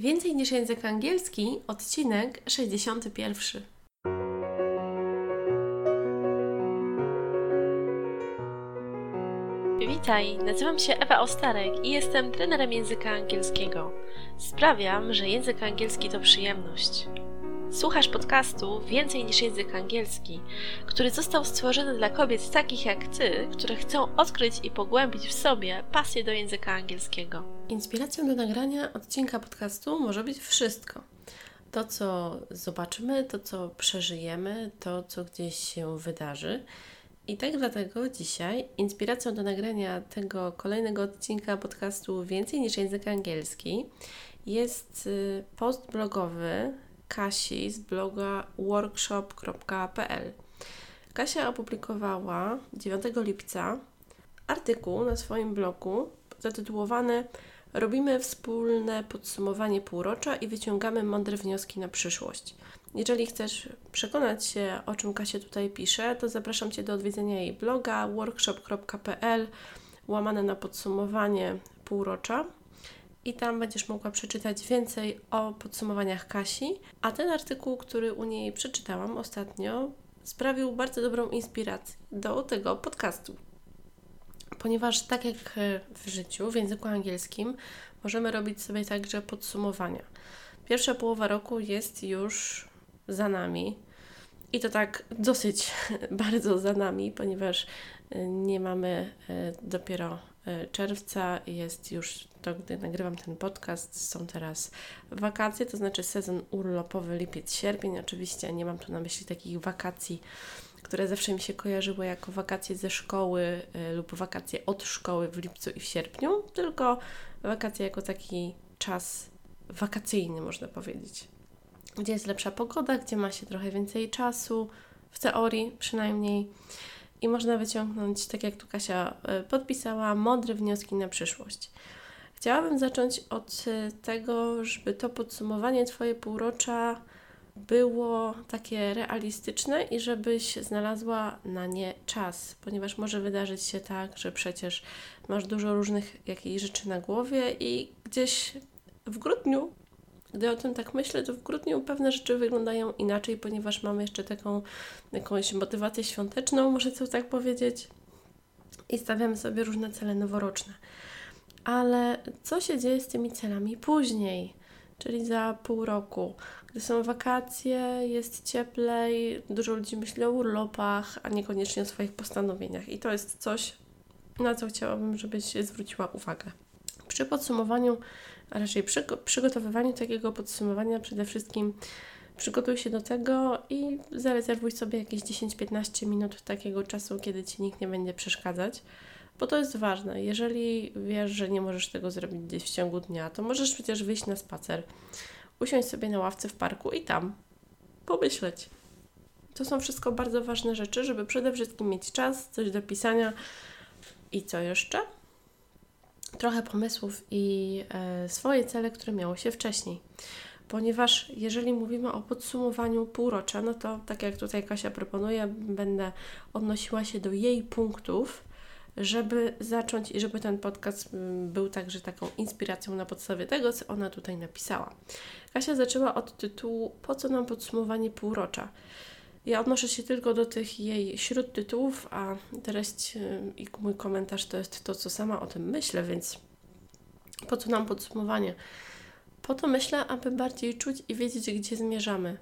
Więcej niż język angielski, odcinek 61. Witaj, nazywam się Ewa Ostarek i jestem trenerem języka angielskiego. Sprawiam, że język angielski to przyjemność. Słuchasz podcastu Więcej niż język angielski, który został stworzony dla kobiet takich jak ty, które chcą odkryć i pogłębić w sobie pasję do języka angielskiego. Inspiracją do nagrania odcinka podcastu może być wszystko. To, co zobaczymy, to, co przeżyjemy, to, co gdzieś się wydarzy. I tak dlatego dzisiaj inspiracją do nagrania tego kolejnego odcinka podcastu Więcej niż język angielski jest y, post blogowy Kasi z bloga workshop.pl. Kasia opublikowała 9 lipca artykuł na swoim blogu zatytułowany Robimy wspólne podsumowanie półrocza i wyciągamy mądre wnioski na przyszłość. Jeżeli chcesz przekonać się, o czym Kasia tutaj pisze, to zapraszam Cię do odwiedzenia jej bloga workshop.pl łamane na podsumowanie półrocza i tam będziesz mogła przeczytać więcej o podsumowaniach Kasi. A ten artykuł, który u niej przeczytałam ostatnio, sprawił bardzo dobrą inspirację do tego podcastu. Ponieważ tak jak w życiu, w języku angielskim, możemy robić sobie także podsumowania. Pierwsza połowa roku jest już za nami. I to tak dosyć bardzo za nami, ponieważ nie mamy e, dopiero czerwca, jest już to, gdy nagrywam ten podcast, są teraz wakacje, to znaczy sezon urlopowy lipiec, sierpień. Oczywiście nie mam tu na myśli takich wakacji, które zawsze mi się kojarzyły jako wakacje ze szkoły y, lub wakacje od szkoły w lipcu i w sierpniu, tylko wakacje jako taki czas wakacyjny, można powiedzieć. Gdzie jest lepsza pogoda, gdzie ma się trochę więcej czasu, w teorii przynajmniej i można wyciągnąć, tak jak tu Kasia y, podpisała, mądre wnioski na przyszłość. Chciałabym zacząć od e, tego, żeby to podsumowanie Twoje półrocza było takie realistyczne i żebyś znalazła na nie czas, ponieważ może wydarzyć się tak, że przecież masz dużo różnych jakichś rzeczy na głowie i gdzieś w grudniu, gdy o tym tak myślę, to w grudniu pewne rzeczy wyglądają inaczej, ponieważ mamy jeszcze taką jakąś motywację świąteczną, może to tak powiedzieć, i stawiamy sobie różne cele noworoczne. Ale co się dzieje z tymi celami później, czyli za pół roku? Gdy są wakacje, jest cieplej, dużo ludzi myśli o urlopach, a niekoniecznie o swoich postanowieniach. I to jest coś, na co chciałabym, żebyś zwróciła uwagę. Przy podsumowaniu, a raczej przy przygotowywaniu takiego podsumowania, przede wszystkim przygotuj się do tego i zarezerwuj sobie jakieś 10-15 minut takiego czasu, kiedy ci nikt nie będzie przeszkadzać bo to jest ważne. Jeżeli wiesz, że nie możesz tego zrobić gdzieś w ciągu dnia, to możesz przecież wyjść na spacer, usiąść sobie na ławce w parku i tam pomyśleć. To są wszystko bardzo ważne rzeczy, żeby przede wszystkim mieć czas, coś do pisania i co jeszcze? Trochę pomysłów i e, swoje cele, które miało się wcześniej. Ponieważ jeżeli mówimy o podsumowaniu półrocza, no to tak jak tutaj Kasia proponuje, będę odnosiła się do jej punktów, żeby zacząć i żeby ten podcast mm, był także taką inspiracją na podstawie tego, co ona tutaj napisała. Kasia zaczęła od tytułu Po co nam podsumowanie półrocza? Ja odnoszę się tylko do tych jej śródtytułów, a treść y, i mój komentarz to jest to, co sama o tym myślę, więc po co nam podsumowanie? Po to myślę, aby bardziej czuć i wiedzieć, gdzie zmierzamy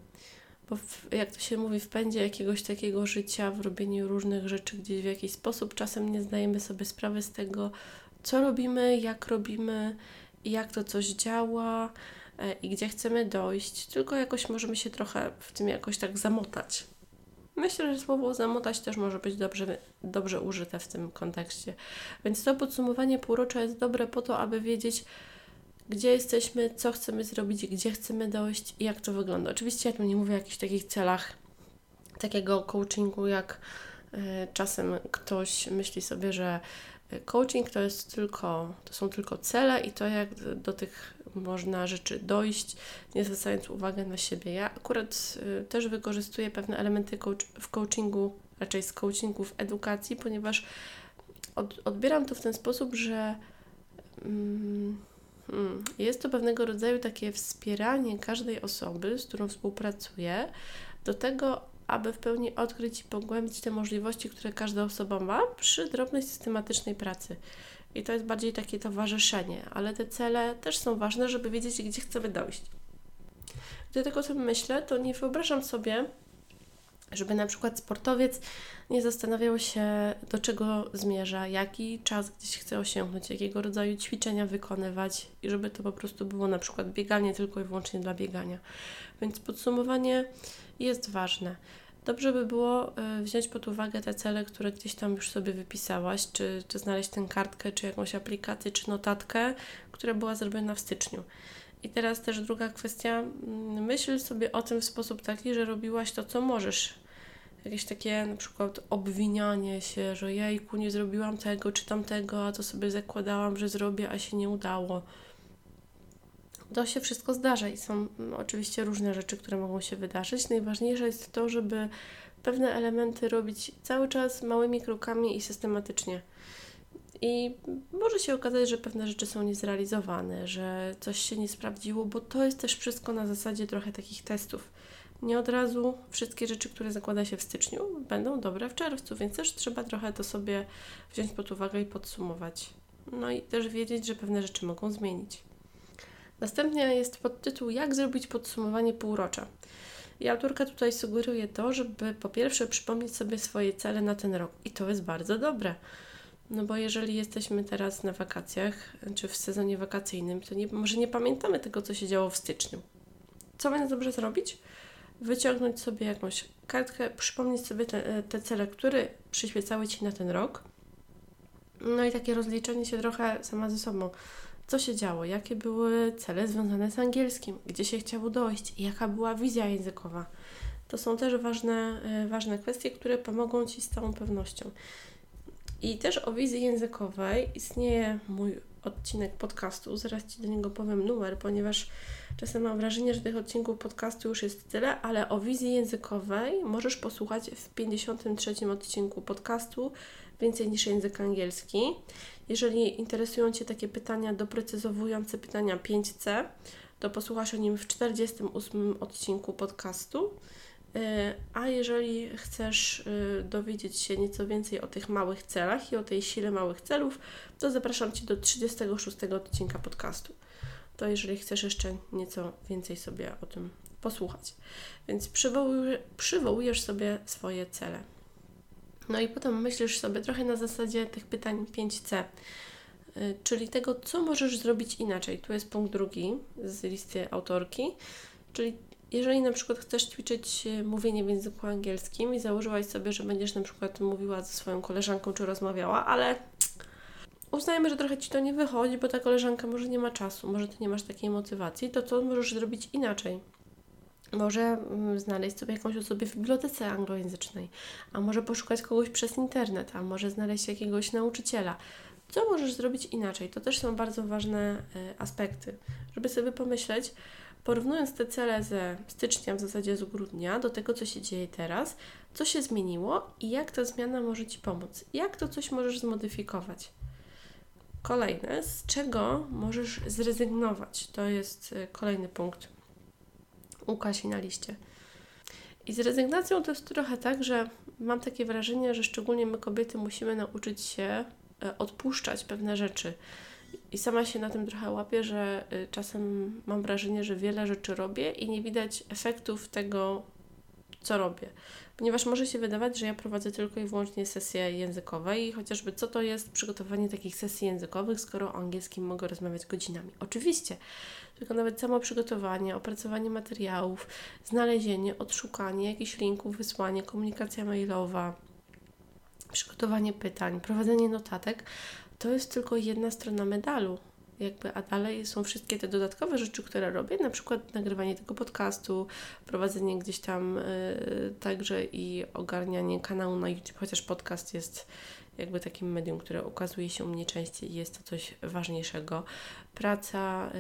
bo w, jak to się mówi, w pędzie jakiegoś takiego życia, w robieniu różnych rzeczy gdzieś w jakiś sposób, czasem nie zdajemy sobie sprawy z tego, co robimy, jak robimy, jak to coś działa e, i gdzie chcemy dojść, tylko jakoś możemy się trochę w tym jakoś tak zamotać. Myślę, że słowo zamotać też może być dobrze, dobrze użyte w tym kontekście. Więc to podsumowanie półrocza jest dobre po to, aby wiedzieć, gdzie jesteśmy, co chcemy zrobić, gdzie chcemy dojść i jak to wygląda. Oczywiście ja tu nie mówię o jakichś takich celach takiego coachingu, jak y, czasem ktoś myśli sobie, że e, coaching to jest tylko, to są tylko cele i to jak do tych można rzeczy dojść, nie zwracając uwagi na siebie. Ja akurat y, też wykorzystuję pewne elementy coach, w coachingu, raczej z coachingu w edukacji, ponieważ od, odbieram to w ten sposób, że mm, Hmm, jest to pewnego rodzaju takie wspieranie każdej osoby, z którą współpracuję, do tego, aby w pełni odkryć i pogłębić te możliwości, które każda osoba ma przy drobnej, systematycznej pracy. I to jest bardziej takie towarzyszenie, ale te cele też są ważne, żeby wiedzieć, gdzie chcemy dojść. Gdy tego sobie myślę, to nie wyobrażam sobie, żeby na przykład sportowiec nie zastanawiał się, do czego zmierza, jaki czas gdzieś chce osiągnąć, jakiego rodzaju ćwiczenia wykonywać i żeby to po prostu było na przykład bieganie tylko i wyłącznie dla biegania. Więc podsumowanie jest ważne. Dobrze by było e, wziąć pod uwagę te cele, które gdzieś tam już sobie wypisałaś, czy, czy znaleźć tę kartkę, czy jakąś aplikację, czy notatkę, która była zrobiona w styczniu. I teraz też druga kwestia, mm, myśl sobie o tym w sposób taki, że robiłaś to, co możesz. Jakieś takie na przykład obwinianie się, że jejku, nie zrobiłam tego czy tamtego, a to sobie zakładałam, że zrobię, a się nie udało. To się wszystko zdarza i są mm, oczywiście różne rzeczy, które mogą się wydarzyć. Najważniejsze jest to, żeby pewne elementy robić cały czas małymi krokami i systematycznie. I może się okazać, że pewne rzeczy są niezrealizowane, że coś się nie sprawdziło, bo to jest też wszystko na zasadzie trochę takich testów. Nie od razu wszystkie rzeczy, które zakłada się w styczniu, będą dobre w czerwcu, więc też trzeba trochę to sobie wziąć pod uwagę i podsumować. No i też wiedzieć, że pewne rzeczy mogą zmienić. Następnie jest podtytuł Jak zrobić podsumowanie półrocza. I autorka tutaj sugeruje to, żeby po pierwsze przypomnieć sobie swoje cele na ten rok. I to jest bardzo dobre no bo jeżeli jesteśmy teraz na wakacjach, czy w sezonie wakacyjnym, to nie, może nie pamiętamy tego, co się działo w styczniu. Co będzie dobrze zrobić? Wyciągnąć sobie jakąś kartkę, przypomnieć sobie te, te cele, które przyświecały Ci na ten rok. No i takie rozliczenie się trochę sama ze sobą. Co się działo? Jakie były cele związane z angielskim? Gdzie się chciało dojść? Jaka była wizja językowa? To są też ważne, e, ważne kwestie, które pomogą Ci z całą pewnością. I też o wizji językowej istnieje mój odcinek podcastu. Zaraz Ci do niego powiem numer, ponieważ czasem mam wrażenie, że tych odcinków podcastu już jest tyle, ale o wizji językowej możesz posłuchać w 53 odcinku podcastu Więcej niż język angielski. Jeżeli interesują Cię takie pytania doprecyzowujące pytania 5C, to posłuchasz o nim w 48 odcinku podcastu. E, a jeżeli chcesz e, dowiedzieć się nieco więcej o tych małych celach i o tej sile małych celów, to zapraszam Cię do 36 odcinka podcastu. To jeżeli chcesz jeszcze nieco więcej sobie o tym posłuchać. Więc przywołujesz sobie swoje cele. No i potem myślisz sobie trochę na zasadzie tych pytań 5C, e, czyli tego, co możesz zrobić inaczej. Tu jest punkt drugi z listy autorki, czyli jeżeli na przykład chcesz ćwiczyć e, mówienie w języku angielskim i założyłaś sobie, że będziesz na przykład mówiła ze swoją koleżanką czy rozmawiała, ale uznajmy, że trochę ci to nie wychodzi, bo ta koleżanka może nie ma czasu, może ty nie masz takiej motywacji, to co możesz zrobić inaczej? Może mm, znaleźć sobie jakąś osobę w bibliotece anglojęzycznej, a może poszukać kogoś przez internet, a może znaleźć jakiegoś nauczyciela. Co możesz zrobić inaczej? To też są bardzo ważne y, aspekty, żeby sobie pomyśleć, porównując te cele ze stycznia, w zasadzie z grudnia, do tego, co się dzieje teraz, co się zmieniło i jak ta zmiana może Ci pomóc, jak to coś możesz zmodyfikować. Kolejne, z czego możesz zrezygnować, to jest y, kolejny punkt u Kasi na liście. I z rezygnacją to jest trochę tak, że mam takie wrażenie, że szczególnie my kobiety musimy nauczyć się y, odpuszczać pewne rzeczy i sama się na tym trochę łapię, że y, czasem mam wrażenie, że wiele rzeczy robię i nie widać efektów tego, co robię. Ponieważ może się wydawać, że ja prowadzę tylko i wyłącznie sesje językowe i chociażby co to jest przygotowanie takich sesji językowych, skoro o angielskim mogę rozmawiać godzinami. Oczywiście, tylko nawet samo przygotowanie, opracowanie materiałów, znalezienie, odszukanie jakichś linków, wysłanie, komunikacja mailowa, przygotowanie pytań, prowadzenie notatek, to jest tylko jedna strona medalu. Jakby, a dalej są wszystkie te dodatkowe rzeczy, które robię, na przykład nagrywanie tego podcastu, prowadzenie gdzieś tam yy, także i ogarnianie kanału na YouTube, chociaż podcast jest jakby takim medium, które ukazuje się u mnie częściej i jest to coś ważniejszego. Praca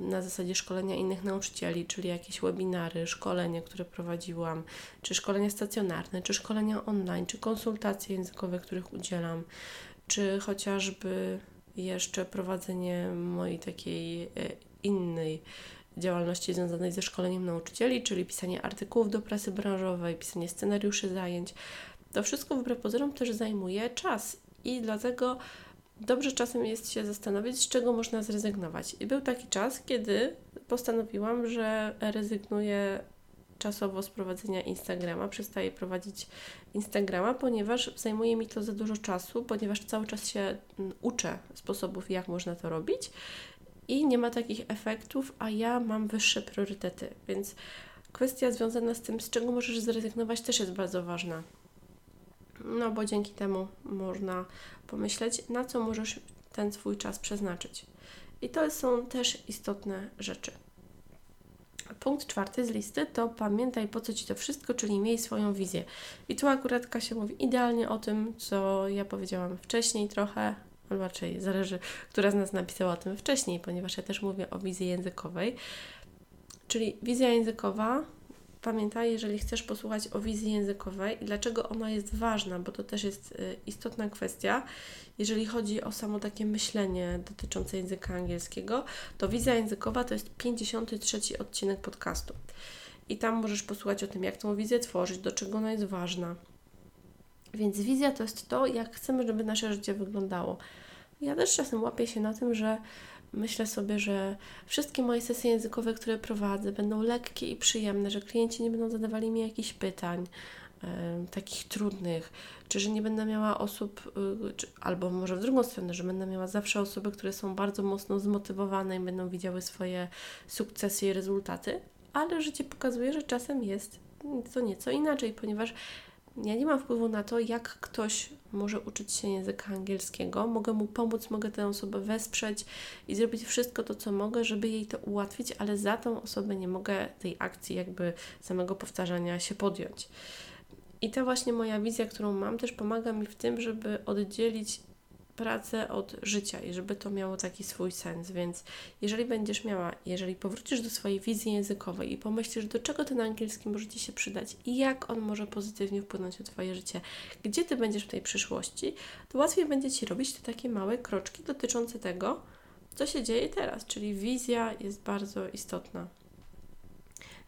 na zasadzie szkolenia innych nauczycieli, czyli jakieś webinary, szkolenia, które prowadziłam, czy szkolenia stacjonarne, czy szkolenia online, czy konsultacje językowe, których udzielam czy chociażby jeszcze prowadzenie mojej takiej e, innej działalności związanej ze szkoleniem nauczycieli, czyli pisanie artykułów do prasy branżowej, pisanie scenariuszy zajęć. To wszystko wbrew pozorom też zajmuje czas i dlatego dobrze czasem jest się zastanowić, z czego można zrezygnować. I był taki czas, kiedy postanowiłam, że rezygnuję czasowo z prowadzenia Instagrama, przestaję prowadzić Instagrama, ponieważ zajmuje mi to za dużo czasu, ponieważ cały czas się mm, uczę sposobów, jak można to robić i nie ma takich efektów, a ja mam wyższe priorytety, więc kwestia związana z tym, z czego możesz zrezygnować, też jest bardzo ważna. No bo dzięki temu można pomyśleć, na co możesz ten swój czas przeznaczyć. I to są też istotne rzeczy. Punkt czwarty z listy to pamiętaj po co Ci to wszystko, czyli miej swoją wizję. I tu akurat Kasia mówi idealnie o tym, co ja powiedziałam wcześniej trochę, albo raczej zależy, która z nas napisała o tym wcześniej, ponieważ ja też mówię o wizji językowej. Czyli wizja językowa pamiętaj, jeżeli chcesz posłuchać o wizji językowej i dlaczego ona jest ważna, bo to też jest y, istotna kwestia, jeżeli chodzi o samo takie myślenie dotyczące języka angielskiego, to wizja językowa to jest 53 odcinek podcastu. I tam możesz posłuchać o tym, jak tą wizję tworzyć, do czego ona jest ważna. Więc wizja to jest to, jak chcemy, żeby nasze życie wyglądało. Ja też czasem łapię się na tym, że myślę sobie, że wszystkie moje sesje językowe, które prowadzę, będą lekkie i przyjemne, że klienci nie będą zadawali mi jakichś pytań takich trudnych, czy że nie będę miała osób, y, czy, albo może w drugą stronę, że będę miała zawsze osoby, które są bardzo mocno zmotywowane i będą widziały swoje sukcesy i rezultaty, ale życie pokazuje, że czasem jest to nieco inaczej, ponieważ ja nie mam wpływu na to, jak ktoś może uczyć się języka angielskiego. Mogę mu pomóc, mogę tę osobę wesprzeć i zrobić wszystko to, co mogę, żeby jej to ułatwić, ale za tą osobę nie mogę tej akcji, jakby samego powtarzania się podjąć. I ta właśnie moja wizja, którą mam, też pomaga mi w tym, żeby oddzielić pracę od życia i żeby to miało taki swój sens. Więc jeżeli będziesz miała, jeżeli powrócisz do swojej wizji językowej i pomyślisz, do czego ten angielski może Ci się przydać i jak on może pozytywnie wpłynąć na Twoje życie, gdzie Ty będziesz w tej przyszłości, to łatwiej będzie Ci robić te takie małe kroczki dotyczące tego, co się dzieje teraz. Czyli wizja jest bardzo istotna.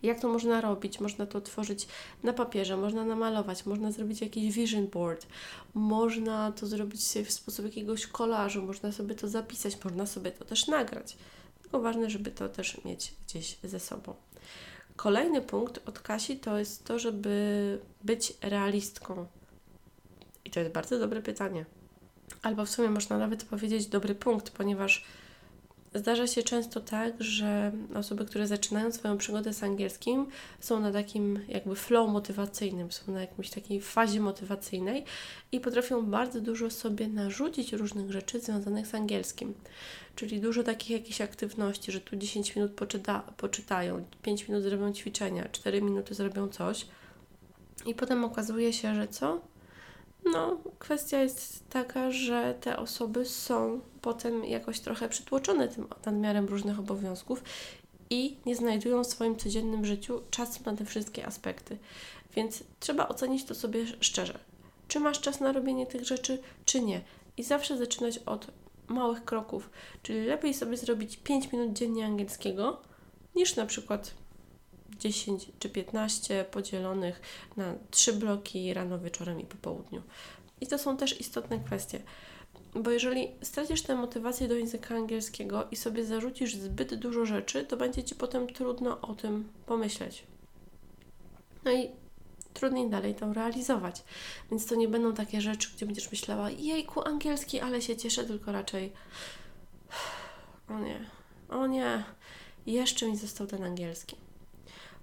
Jak to można robić? Można to tworzyć na papierze, można namalować, można zrobić jakiś vision board, można to zrobić w sposób jakiegoś kolażu, można sobie to zapisać, można sobie to też nagrać. Tylko ważne, żeby to też mieć gdzieś ze sobą. Kolejny punkt od Kasi to jest to, żeby być realistką. I to jest bardzo dobre pytanie. Albo w sumie można nawet powiedzieć dobry punkt, ponieważ Zdarza się często tak, że osoby, które zaczynają swoją przygodę z angielskim, są na takim jakby flow motywacyjnym, są na jakimś takiej fazie motywacyjnej i potrafią bardzo dużo sobie narzucić różnych rzeczy związanych z angielskim. Czyli dużo takich jakichś aktywności, że tu 10 minut poczyta, poczytają, 5 minut zrobią ćwiczenia, 4 minuty zrobią coś. I potem okazuje się, że co? No, kwestia jest taka, że te osoby są potem jakoś trochę przytłoczone tym nadmiarem różnych obowiązków i nie znajdują w swoim codziennym życiu czasu na te wszystkie aspekty. Więc trzeba ocenić to sobie szczerze. Czy masz czas na robienie tych rzeczy, czy nie. I zawsze zaczynać od małych kroków. Czyli lepiej sobie zrobić 5 minut dziennie angielskiego, niż na przykład 10 czy 15 podzielonych na trzy bloki rano, wieczorem i po południu. I to są też istotne kwestie. Bo jeżeli stracisz tę motywację do języka angielskiego i sobie zarzucisz zbyt dużo rzeczy, to będzie ci potem trudno o tym pomyśleć. No i trudniej dalej to realizować. Więc to nie będą takie rzeczy, gdzie będziesz myślała, jejku, angielski, ale się cieszę, tylko raczej o nie, o nie, jeszcze mi został ten angielski.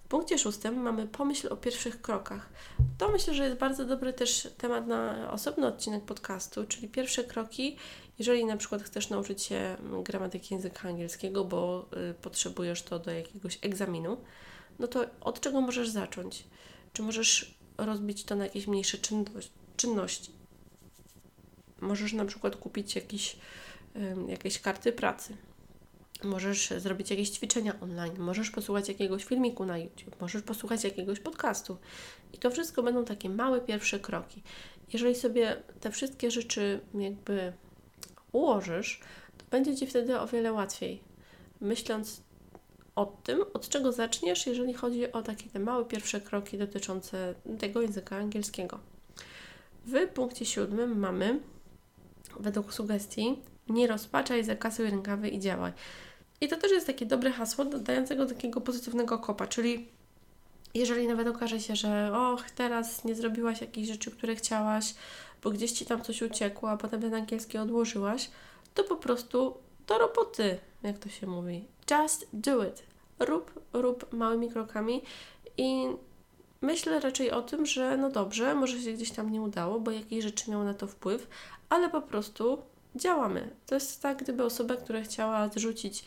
W punkcie szóstym mamy pomyśl o pierwszych krokach. To myślę, że jest bardzo dobry też temat na osobny odcinek podcastu, czyli pierwsze kroki, jeżeli na przykład chcesz nauczyć się gramatyki języka angielskiego, bo y, potrzebujesz to do jakiegoś egzaminu, no to od czego możesz zacząć? Czy możesz rozbić to na jakieś mniejsze czynności? Możesz na przykład kupić jakiś, y, jakieś karty pracy Możesz zrobić jakieś ćwiczenia online, możesz posłuchać jakiegoś filmiku na YouTube, możesz posłuchać jakiegoś podcastu. I to wszystko będą takie małe pierwsze kroki. Jeżeli sobie te wszystkie rzeczy jakby ułożysz, to będzie Ci wtedy o wiele łatwiej. Myśląc o tym, od czego zaczniesz, jeżeli chodzi o takie te małe pierwsze kroki dotyczące tego języka angielskiego. W punkcie siódmym mamy, według sugestii, nie rozpaczaj, zakasuj rękawy i działaj. I to też jest takie dobre hasło dającego takiego pozytywnego kopa, czyli jeżeli nawet okaże się, że och, teraz nie zrobiłaś jakichś rzeczy, które chciałaś, bo gdzieś Ci tam coś uciekło, a potem ten angielski odłożyłaś, to po prostu do roboty, jak to się mówi. Just do it. Rób, rób małymi krokami i myślę raczej o tym, że no dobrze, może się gdzieś tam nie udało, bo jakieś rzeczy miały na to wpływ, ale po prostu działamy. To jest tak, gdyby osoba, która chciała zrzucić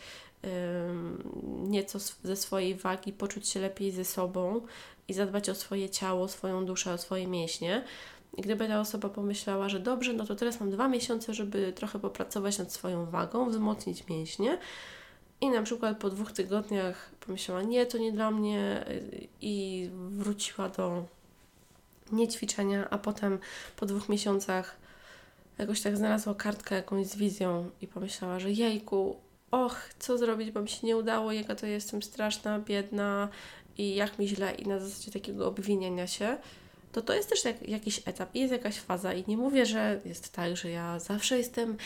nieco ze swojej wagi, poczuć się lepiej ze sobą i zadbać o swoje ciało, swoją duszę, o swoje mięśnie. I gdyby ta osoba pomyślała, że dobrze, no to teraz mam dwa miesiące, żeby trochę popracować nad swoją wagą, wzmocnić mięśnie, i na przykład po dwóch tygodniach pomyślała, nie, to nie dla mnie, i wróciła do niećwiczenia, a potem po dwóch miesiącach jakoś tak znalazła kartkę jakąś z wizją i pomyślała, że jejku, och, co zrobić, bo mi się nie udało, jaka to jestem straszna, biedna i jak mi źle i na zasadzie takiego obwiniania się, to to jest też jak, jakiś etap i jest jakaś faza i nie mówię, że jest tak, że ja zawsze jestem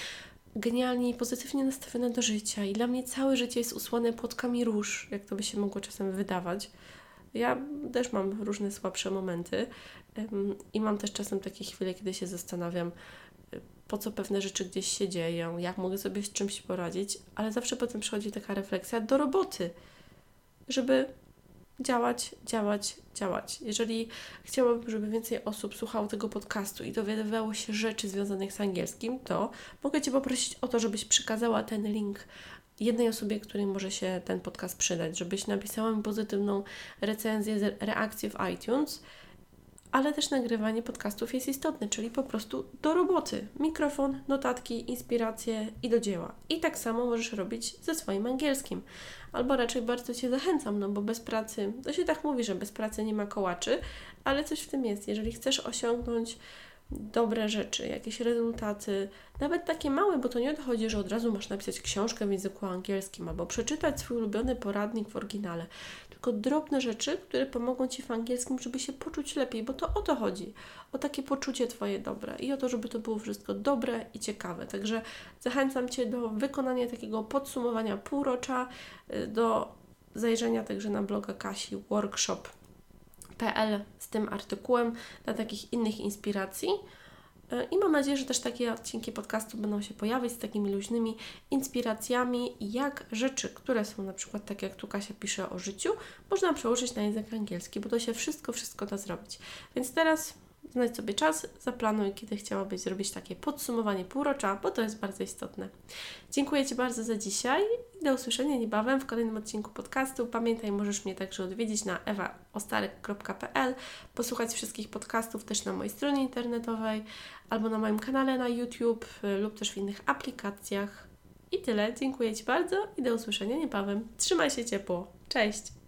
genialnie i pozytywnie nastawiona do życia i dla mnie całe życie jest usłane płotkami róż, jak to by się mogło czasem wydawać. Ja też mam różne słabsze momenty i mam też czasem takie chwile, kiedy się zastanawiam, po co pewne rzeczy gdzieś się dzieją, jak mogę sobie z czymś poradzić, ale zawsze potem przychodzi taka refleksja do roboty, żeby działać, działać, działać. Jeżeli chciałabym, żeby więcej osób słuchało tego podcastu i dowiadywało się rzeczy związanych z angielskim, to mogę Cię poprosić o to, żebyś przekazała ten link jednej osobie, której może się ten podcast przydać, żebyś napisała mi pozytywną recenzję, reakcję w iTunes ale też nagrywanie podcastów jest istotne, czyli po prostu do roboty. Mikrofon, notatki, inspiracje i do dzieła. I tak samo możesz robić ze swoim angielskim. Albo raczej bardzo Cię zachęcam, no bo bez pracy, to się tak mówi, że bez pracy nie ma kołaczy, ale coś w tym jest. Jeżeli chcesz osiągnąć dobre rzeczy, jakieś rezultaty, nawet takie małe, bo to nie odchodzi, że od razu masz napisać książkę w języku angielskim albo przeczytać swój ulubiony poradnik w oryginale, tylko drobne rzeczy, które pomogą Ci w angielskim, żeby się poczuć lepiej, bo to o to chodzi, o takie poczucie Twoje dobre i o to, żeby to było wszystko dobre i ciekawe. Także zachęcam Cię do wykonania takiego podsumowania półrocza, y, do zajrzenia także na bloga Kasi workshop PL z tym artykułem dla takich innych inspiracji. E, I mam nadzieję, że też takie odcinki podcastu będą się pojawiać z takimi luźnymi inspiracjami, jak rzeczy, które są na przykład tak jak tu Kasia pisze o życiu, można przełożyć na język angielski, bo to się wszystko, wszystko da zrobić. Więc teraz znajdź sobie czas, zaplanuj, kiedy chciałabyś zrobić takie podsumowanie półrocza, bo to jest bardzo istotne. Dziękuję Ci bardzo za dzisiaj i do usłyszenia niebawem w kolejnym odcinku podcastu. Pamiętaj, możesz mnie także odwiedzić na ewaostarek.pl, posłuchać wszystkich podcastów też na mojej stronie internetowej albo na moim kanale na YouTube lub też w innych aplikacjach. I tyle. Dziękuję Ci bardzo i do usłyszenia niebawem. Trzymaj się ciepło. Cześć!